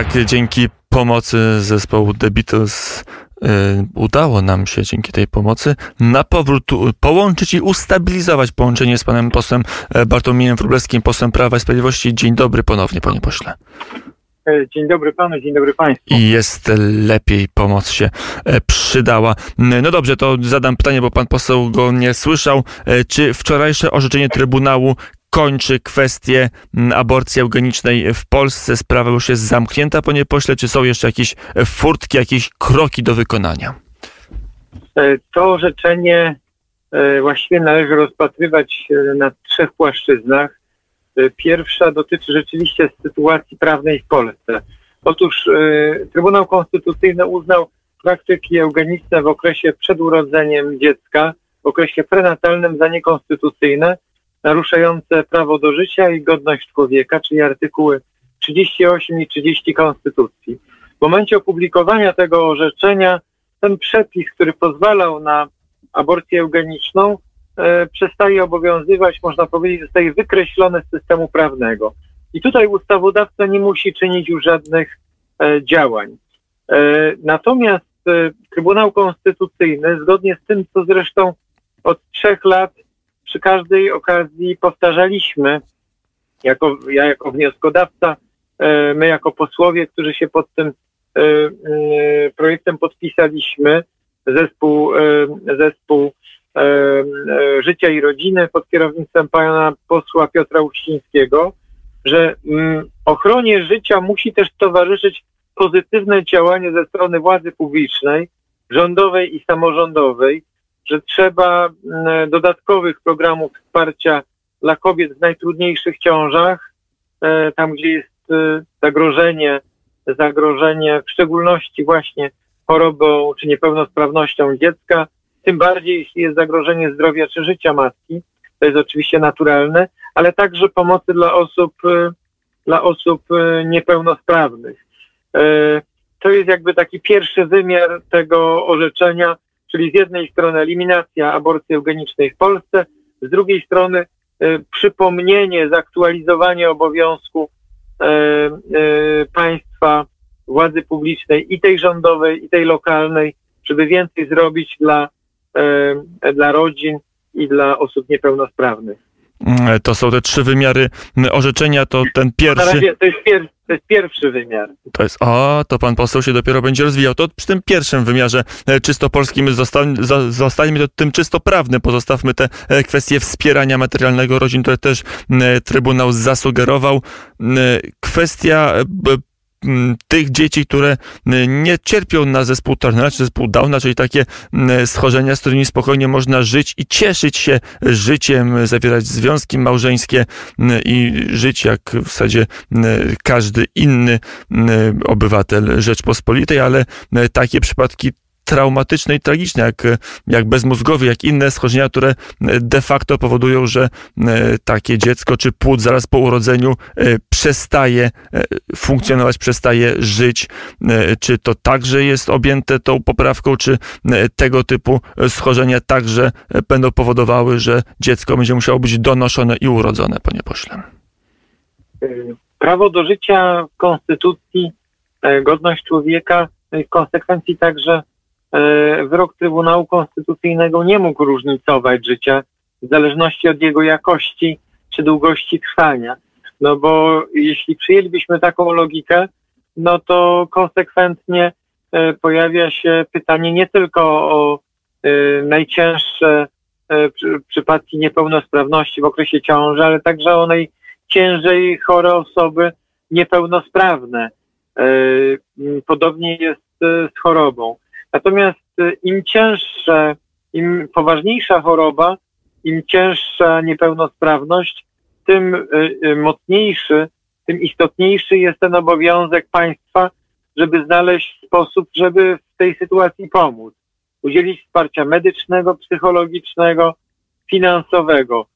Tak, dzięki pomocy zespołu The Beatles y, udało nam się dzięki tej pomocy na powrót połączyć i ustabilizować połączenie z panem posłem e, Bartłomiejem Wróblewskim, posłem Prawa i Sprawiedliwości. Dzień dobry ponownie, panie pośle. E, dzień dobry panu, dzień dobry państwu. I jest lepiej, pomoc się e, przydała. No dobrze, to zadam pytanie, bo pan poseł go nie słyszał. Czy wczorajsze orzeczenie Trybunału kończy kwestię mm, aborcji eugenicznej w Polsce. Sprawa już jest zamknięta, panie pośle, czy są jeszcze jakieś furtki, jakieś kroki do wykonania? E, to orzeczenie e, właściwie należy rozpatrywać e, na trzech płaszczyznach. Pierwsza dotyczy rzeczywiście sytuacji prawnej w Polsce. Otóż Trybunał Konstytucyjny uznał praktyki eugeniczne w okresie przed urodzeniem dziecka, w okresie prenatalnym za niekonstytucyjne, naruszające prawo do życia i godność człowieka, czyli artykuły 38 i 30 Konstytucji. W momencie opublikowania tego orzeczenia ten przepis, który pozwalał na aborcję eugeniczną, e, przestaje obowiązywać, można powiedzieć, zostaje wykreślony z systemu prawnego. I tutaj ustawodawca nie musi czynić już żadnych e, działań. E, natomiast e, Trybunał Konstytucyjny, zgodnie z tym, co zresztą od trzech lat przy każdej okazji powtarzaliśmy, jako, ja jako wnioskodawca, e, my jako posłowie, którzy się pod tym e, e, projektem podpisaliśmy, zespół, zespół Życia i Rodziny pod kierownictwem pana posła Piotra Uścińskiego, że mm, ochronie życia musi też towarzyszyć pozytywne działanie ze strony władzy publicznej, rządowej i samorządowej, że trzeba mm, dodatkowych programów wsparcia dla kobiet w najtrudniejszych ciążach, e, tam gdzie jest e, zagrożenie, zagrożenie w szczególności właśnie chorobą czy niepełnosprawnością dziecka, tym bardziej jeśli jest zagrożenie zdrowia czy życia matki, to jest oczywiście naturalne, ale także pomocy dla osób, e, dla osób niepełnosprawnych. To jest jakby taki pierwszy wymiar tego orzeczenia, czyli z jednej strony eliminacja aborcji eugenicznej w Polsce, z drugiej strony y, przypomnienie, zaktualizowanie obowiązku y, y, państwa, władzy publicznej i tej rządowej, i tej lokalnej, żeby więcej zrobić dla, dla rodzin i dla osób niepełnosprawnych. To są te trzy wymiary orzeczenia, to ten pierwszy... To jest pierwszy to jest pierwszy wymiar. To jest, o, to pan poseł się dopiero będzie rozwijał. To przy tym pierwszym wymiarze e, czysto polskim zostańmy to tym czysto prawnym. Pozostawmy te e, kwestie wspierania materialnego rodzin, które też Trybunał zasugerował. Kwestia tych dzieci, które nie cierpią na zespół Turnera czy zespół Downa, czyli takie schorzenia, z którymi spokojnie można żyć i cieszyć się życiem, zawierać związki małżeńskie i żyć jak w zasadzie każdy inny obywatel Rzeczpospolitej, ale takie przypadki traumatyczne i tragiczne, jak, jak bezmózgowie, jak inne schorzenia, które de facto powodują, że e, takie dziecko czy płód zaraz po urodzeniu e, przestaje e, funkcjonować, przestaje żyć. Czy to także jest objęte tą poprawką, czy tego typu schorzenia także będą powodowały, że dziecko będzie musiało być donoszone i urodzone, panie pośle? Prawo do życia w Konstytucji, godność człowieka, w konsekwencji także E, wyrok Trybunału Konstytucyjnego nie mógł różnicować życia w zależności od jego jakości czy długości trwania. No bo jeśli przyjęlibyśmy taką logikę, no to konsekwentnie e, pojawia się pytanie nie tylko o e, najcięższe przypadki niepełnosprawności w okresie ciąży, ale także o najciężej chore osoby niepełnosprawne. Podobnie jest z chorobą. Natomiast y, im cięższe, im poważniejsza choroba, im cięższa niepełnosprawność, tym y, y, mocniejszy, tym istotniejszy jest ten obowiązek państwa, żeby znaleźć sposób, żeby w tej sytuacji pomóc. Udzielić wsparcia medycznego, psychologicznego, finansowego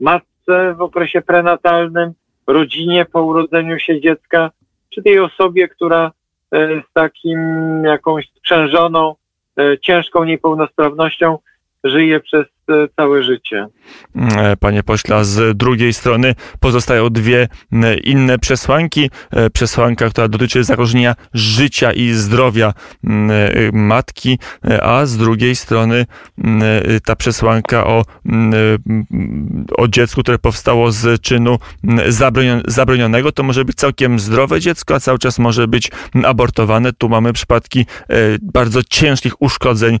matce w okresie prenatalnym, rodzinie po urodzeniu się dziecka, czy tej osobie, która z takim jakąś sprzężoną, e, ciężką niepełnosprawnością żyje przez całe życie. Mm, panie pośle, z drugiej strony pozostają dwie inne przesłanki. Przesłanka, która dotyczy zagrożenia życia i zdrowia matki, a z drugiej strony ta przesłanka o, o dziecku, które powstało z czynu zabronionego. To może być całkiem zdrowe dziecko, a cały czas może być abortowane. Tu mamy przypadki bardzo ciężkich uszkodzeń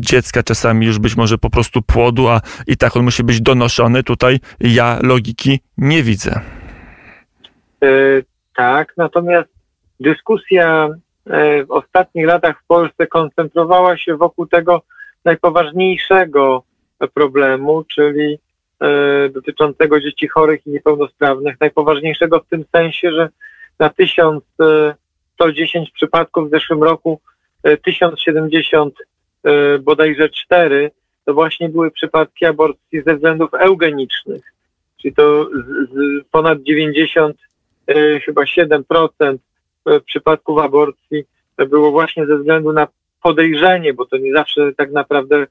dziecka, czasami już być może po prostu płodu, a i tak on musi być donoszony. Tutaj ja logiki nie widzę. E, tak, natomiast dyskusja e, w ostatnich latach w Polsce koncentrowała się wokół tego najpoważniejszego problemu, czyli e, dotyczącego dzieci chorych i niepełnosprawnych. Najpoważniejszego w tym sensie, że na 1110 przypadków w zeszłym roku 1070 bodajże 4 to właśnie były przypadki aborcji ze względów eugenicznych. Czyli to z, z ponad 90, e, chyba 7% e, przypadków aborcji było właśnie ze względu na podejrzenie, bo to nie zawsze tak naprawdę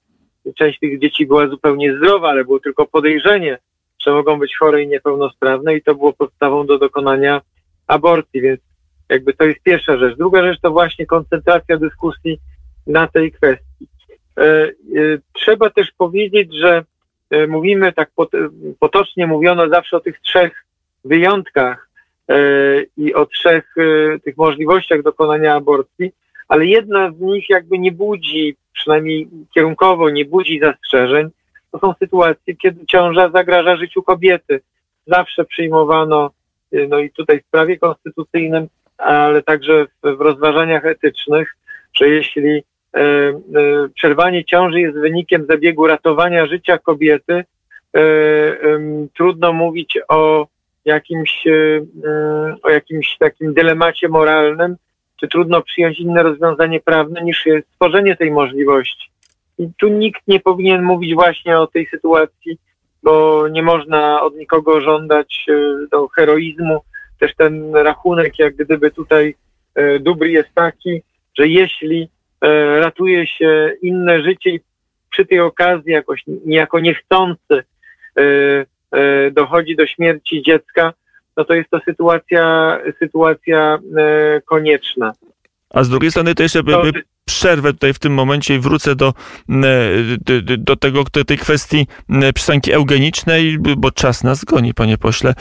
część tych dzieci była zupełnie zdrowa, ale było tylko podejrzenie, że mogą być chore i niepełnosprawne i to było podstawą do dokonania aborcji, więc jakby to jest pierwsza rzecz. Druga rzecz to właśnie koncentracja dyskusji na tej kwestii. E, e, trzeba też powiedzieć, że e, mówimy tak potocznie mówiono zawsze o tych trzech wyjątkach i o trzech tych możliwościach dokonania aborcji, ale jedna z nich jakby nie budzi, przynajmniej kierunkowo nie budzi zastrzeżeń. To są sytuacje, kiedy ciąża zagraża życiu kobiety. Zawsze przyjmowano, no i tutaj w prawie konstytucyjnym, ale także w, rozważaniach etycznych, że jeśli przerwanie ciąży jest wynikiem zabiegu ratowania życia kobiety, e, trudno mówić o jakimś, o jakimś takim dylemacie moralnym, czy trudno przyjąć inne rozwiązanie prawne niż stworzenie tej możliwości. I tu nikt nie powinien mówić właśnie o tej sytuacji, bo nie można od nikogo żądać do heroizmu. Też ten rachunek, jak gdyby tutaj dóbr jest taki, że jeśli E, ratuje się inne życie i przy tej okazji jakoś niejako niechcący e, e, dochodzi do śmierci dziecka, no to jest to sytuacja, sytuacja konieczna. A z drugiej strony to jeszcze by, by przerwę tutaj w tym momencie i wrócę do, do, do tego, do tej kwestii przesłanki eugenicznej, bo czas nas goni, panie pośle.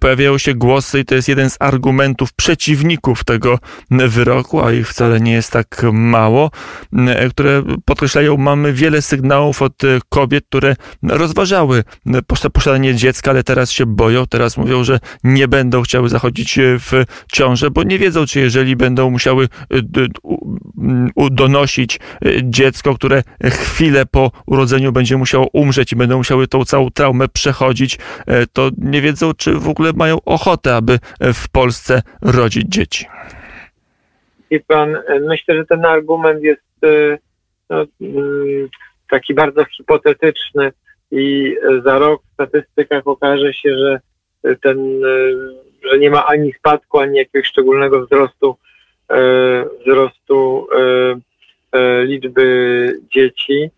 Pojawiają się głosy i to jest jeden z argumentów przeciwników tego wyroku, a ich wcale nie jest tak mało, które podkreślają, mamy wiele sygnałów od kobiet, które rozważały posiadanie dziecka, ale teraz się boją, teraz mówią, że nie będą chciały zachodzić w ciążę, bo nie wiedzą, czy jeżeli będą musiały donosić y, dziecko, które chwilę po urodzeniu będzie musiało umrzeć i będą musiały tą całą traumę przechodzić, y, to nie wiedzą, czy w ogóle mają ochotę, aby w Polsce rodzić dzieci. I pan, myślę, że ten argument jest y, no, taki bardzo hipotetyczny i za rok w statystykach okaże się, że ten, że nie ma ani spadku, ani jakiegoś szczególnego wzrostu wzrostu E, liczby dzieci.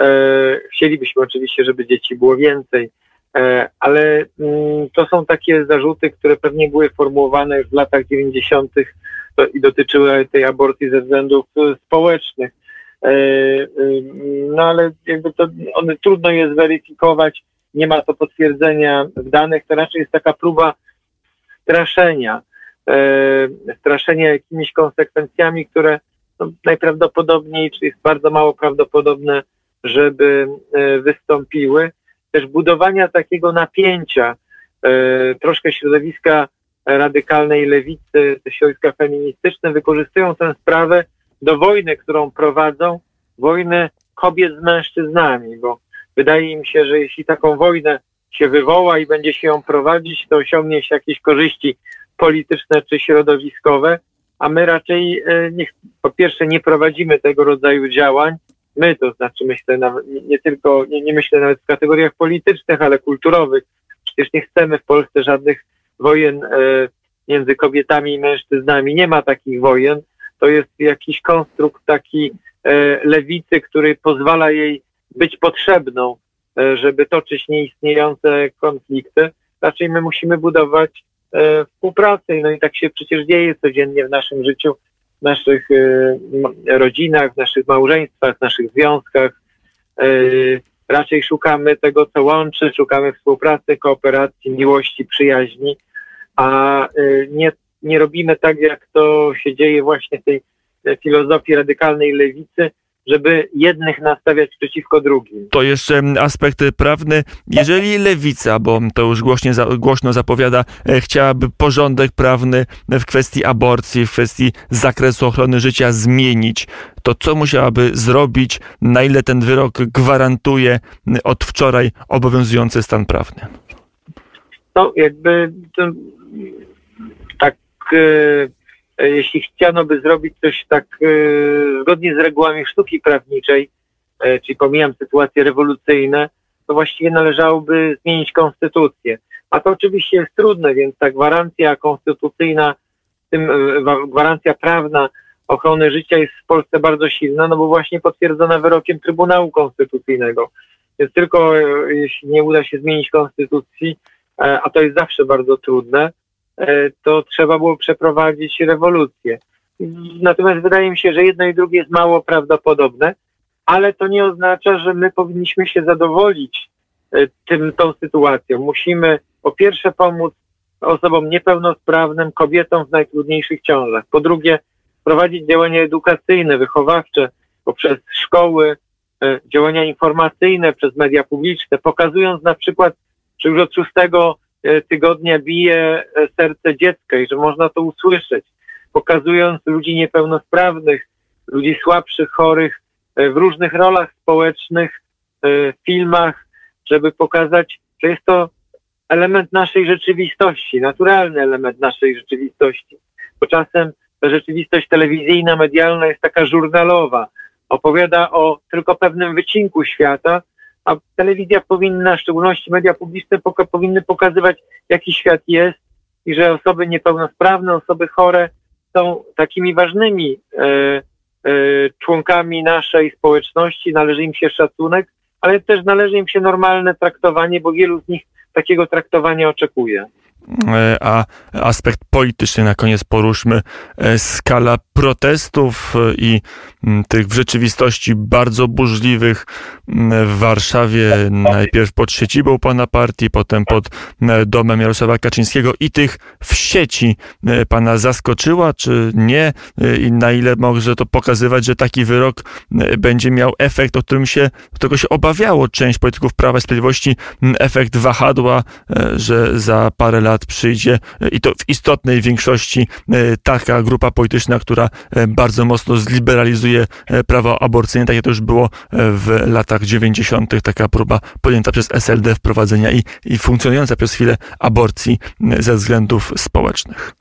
E, chcielibyśmy oczywiście, żeby dzieci było więcej, e, ale mm, to są takie zarzuty, które pewnie były formułowane w latach 90. i dotyczyły tej aborcji ze względów społecznych. No ale jakby to one trudno je zweryfikować, nie ma to potwierdzenia w danych, to raczej jest taka próba straszenia, straszenia jakimiś konsekwencjami, które no, najprawdopodobniej, czy jest bardzo mało prawdopodobne, żeby e, wystąpiły. Też budowania takiego napięcia, e, troszkę środowiska radykalnej lewicy, środowiska feministyczne wykorzystują tę sprawę do wojny, którą prowadzą, wojny kobiet z mężczyznami, bo wydaje im się, że jeśli taką wojnę się wywoła i będzie się ją prowadzić, to osiągnie się jakieś korzyści polityczne czy środowiskowe, a my raczej e, nie, po pierwsze nie prowadzimy tego rodzaju działań. My, to znaczy myślę nawet, nie, tylko, nie, nie myślę nawet w kategoriach politycznych, ale kulturowych. Przecież nie chcemy w Polsce żadnych wojen e, między kobietami i mężczyznami. Nie ma takich wojen. To jest jakiś konstrukt taki e, lewicy, który pozwala jej być potrzebną żeby toczyć nieistniejące konflikty. Raczej my musimy budować współpracę. No i tak się przecież dzieje codziennie w naszym życiu, w naszych rodzinach, w naszych małżeństwach, w naszych związkach. Raczej szukamy tego, co łączy, szukamy współpracy, kooperacji, miłości, przyjaźni, a nie nie robimy tak, jak to się dzieje właśnie w tej filozofii radykalnej lewicy, żeby jednych nastawiać przeciwko drugim. To jeszcze aspekt prawny. Jeżeli lewica, bo to już głośnie, głośno zapowiada, e, chciałaby porządek prawny w kwestii aborcji, w kwestii zakresu ochrony życia zmienić, to co musiałaby zrobić, na ile ten wyrok gwarantuje od wczoraj obowiązujący stan prawny? No, jakby to, tak e, jeśli chciano by zrobić coś tak e, zgodnie z regułami sztuki prawniczej, czyli pomijam sytuacje rewolucyjne, to właściwie należałoby zmienić konstytucję. A to oczywiście jest trudne, więc ta gwarancja konstytucyjna, tym gwarancja prawna ochrony życia jest w Polsce bardzo silna, no bo właśnie potwierdzona wyrokiem Trybunału Konstytucyjnego. Więc tylko jeśli nie uda się zmienić konstytucji, a to jest zawsze bardzo trudne, E, to trzeba było przeprowadzić rewolucję. Natomiast wydaje mi się, że jedno i drugie jest mało prawdopodobne, ale to nie oznacza, że my powinniśmy się zadowolić e, tym, tą sytuacją. Musimy po pierwsze pomóc osobom niepełnosprawnym, kobietom w najtrudniejszych ciążach. Po drugie, prowadzić działania edukacyjne, wychowawcze poprzez szkoły, e, działania informacyjne przez media publiczne, pokazując na przykład, że już od 6 E, tygodnia bije e, serce dziecka i że można to usłyszeć, pokazując ludzi niepełnosprawnych, ludzi słabszych, chorych e, w różnych rolach społecznych, filmach, żeby pokazać, że jest to element naszej rzeczywistości, naturalny element naszej rzeczywistości. Bo czasem rzeczywistość telewizyjna, medialna jest taka żurnalowa, opowiada o tylko pewnym wycinku świata, a telewizja powinna, w szczególności media publiczne, poka powinny pokazywać, jaki świat jest i że osoby niepełnosprawne, osoby chore są takimi ważnymi e, e, członkami naszej społeczności, należy im się szacunek, ale też należy im się normalne traktowanie, bo wielu z nich takiego traktowania oczekuje. E, a aspekt polityczny na koniec poruszmy. E, skala protestów e, i tych w rzeczywistości bardzo burzliwych w Warszawie, najpierw pod siedzibą pana partii, potem pod domem Jarosława Kaczyńskiego i tych w sieci pana zaskoczyła, czy nie? I na ile może to pokazywać, że taki wyrok będzie miał efekt, o którym się, którego się obawiało część polityków Prawa i Sprawiedliwości, efekt wahadła, że za parę lat lat przyjdzie i to w istotnej większości e, taka grupa polityczna, która e, bardzo mocno zliberalizuje e, prawo aborcyjne, tak jak to już było w latach 90. taka próba podjęta przez SLD wprowadzenia i, i funkcjonująca przez chwilę aborcji ze względów społecznych.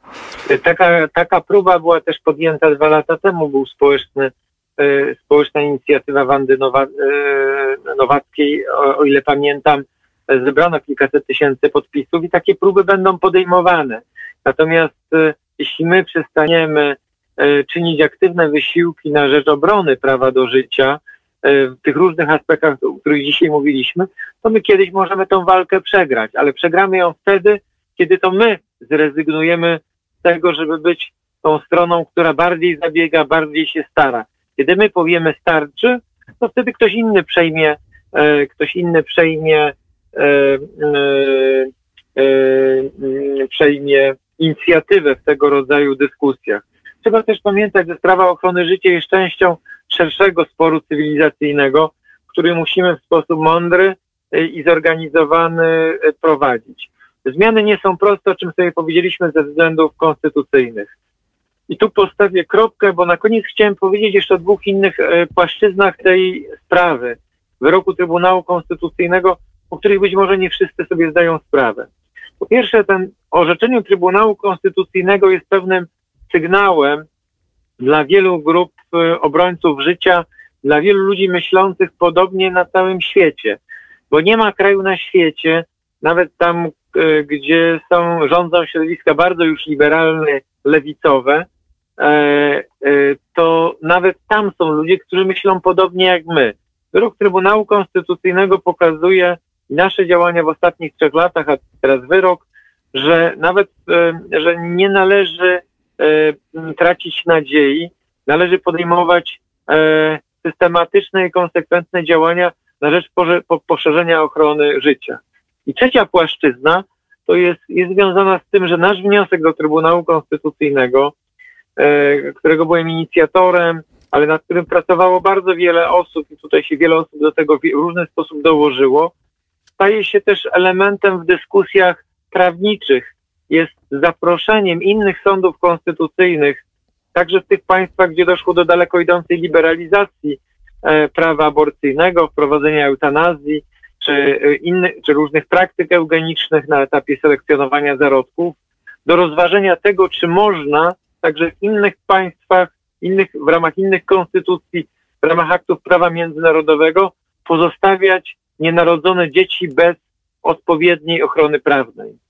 Taka, taka próba była też podjęta dwa lata temu, był społeczny społeczna inicjatywa Wandy Nowa, Nowackiej, o, o ile pamiętam, zebrano kilkaset tysięcy podpisów i takie próby będą podejmowane. Natomiast e, jeśli my przestaniemy e, czynić aktywne wysiłki na rzecz obrony prawa do życia e, w tych różnych aspektach, o których dzisiaj mówiliśmy, to my kiedyś możemy tę walkę przegrać, ale przegramy ją wtedy, kiedy to my zrezygnujemy z tego, żeby być tą stroną, która bardziej zabiega, bardziej się stara. Kiedy my powiemy starczy, to wtedy ktoś inny przejmie, ktoś inny przejmie przejmie inicjatywę w tego rodzaju dyskusjach. Trzeba też pamiętać, że sprawa ochrony życia jest częścią szerszego sporu cywilizacyjnego, który musimy w sposób mądry i zorganizowany prowadzić. Zmiany nie są proste, o czym sobie powiedzieliśmy ze względów konstytucyjnych. I tu postawię kropkę, bo na koniec chciałem powiedzieć jeszcze o dwóch innych płaszczyznach tej sprawy. Wyroku Trybunału Konstytucyjnego o których być może nie wszyscy sobie zdają sprawę. Po pierwsze, ten orzeczeniu Trybunału Konstytucyjnego jest pewnym sygnałem dla wielu grup y, obrońców życia, dla wielu ludzi myślących podobnie na całym świecie. Bo nie ma kraju na świecie, nawet tam, y, gdzie są, rządzą środowiska bardzo już liberalne, lewicowe, e, e, to nawet tam są ludzie, którzy myślą podobnie jak my. wyrok Trybunału Konstytucyjnego pokazuje nasze działania w ostatnich trzech latach, a teraz wyrok, że nawet, e, że nie należy e, tracić nadziei, należy podejmować e, systematyczne i konsekwentne działania na rzecz poszerzenia ochrony życia. I trzecia płaszczyzna to jest, jest związana z tym, że nasz wniosek do Trybunału Konstytucyjnego, którego byłem inicjatorem, ale nad którym pracowało bardzo wiele osób i tutaj się wiele osób do tego w różny sposób dołożyło, staje się też elementem w dyskusjach prawniczych. Jest zaproszeniem innych sądów konstytucyjnych, także w tych państwach, gdzie doszło do daleko idącej liberalizacji e, prawa aborcyjnego, wprowadzenia eutanazji, czy, e, inny, czy różnych praktyk eugenicznych na etapie selekcjonowania zarodków, do rozważenia tego, czy można także w innych państwach, innych, w ramach innych konstytucji, w ramach aktów prawa międzynarodowego pozostawiać nienarodzone dzieci bez odpowiedniej ochrony prawnej.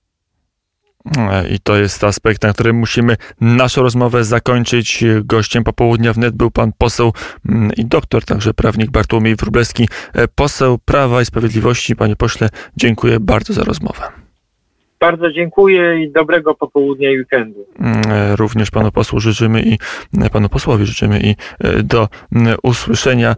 I to jest aspekt, na którym musimy naszą rozmowę zakończyć. Gościem popołudnia wnet był pan poseł mm, i doktor, także prawnik Bartłomiej Wróblewski, e, poseł Prawa i Sprawiedliwości. Panie pośle, dziękuję bardzo za rozmowę. Bardzo dziękuję i dobrego popołudnia i weekendu. Mm, e, również panu posłu życzymy i e, panu posłowi życzymy i do usłyszenia.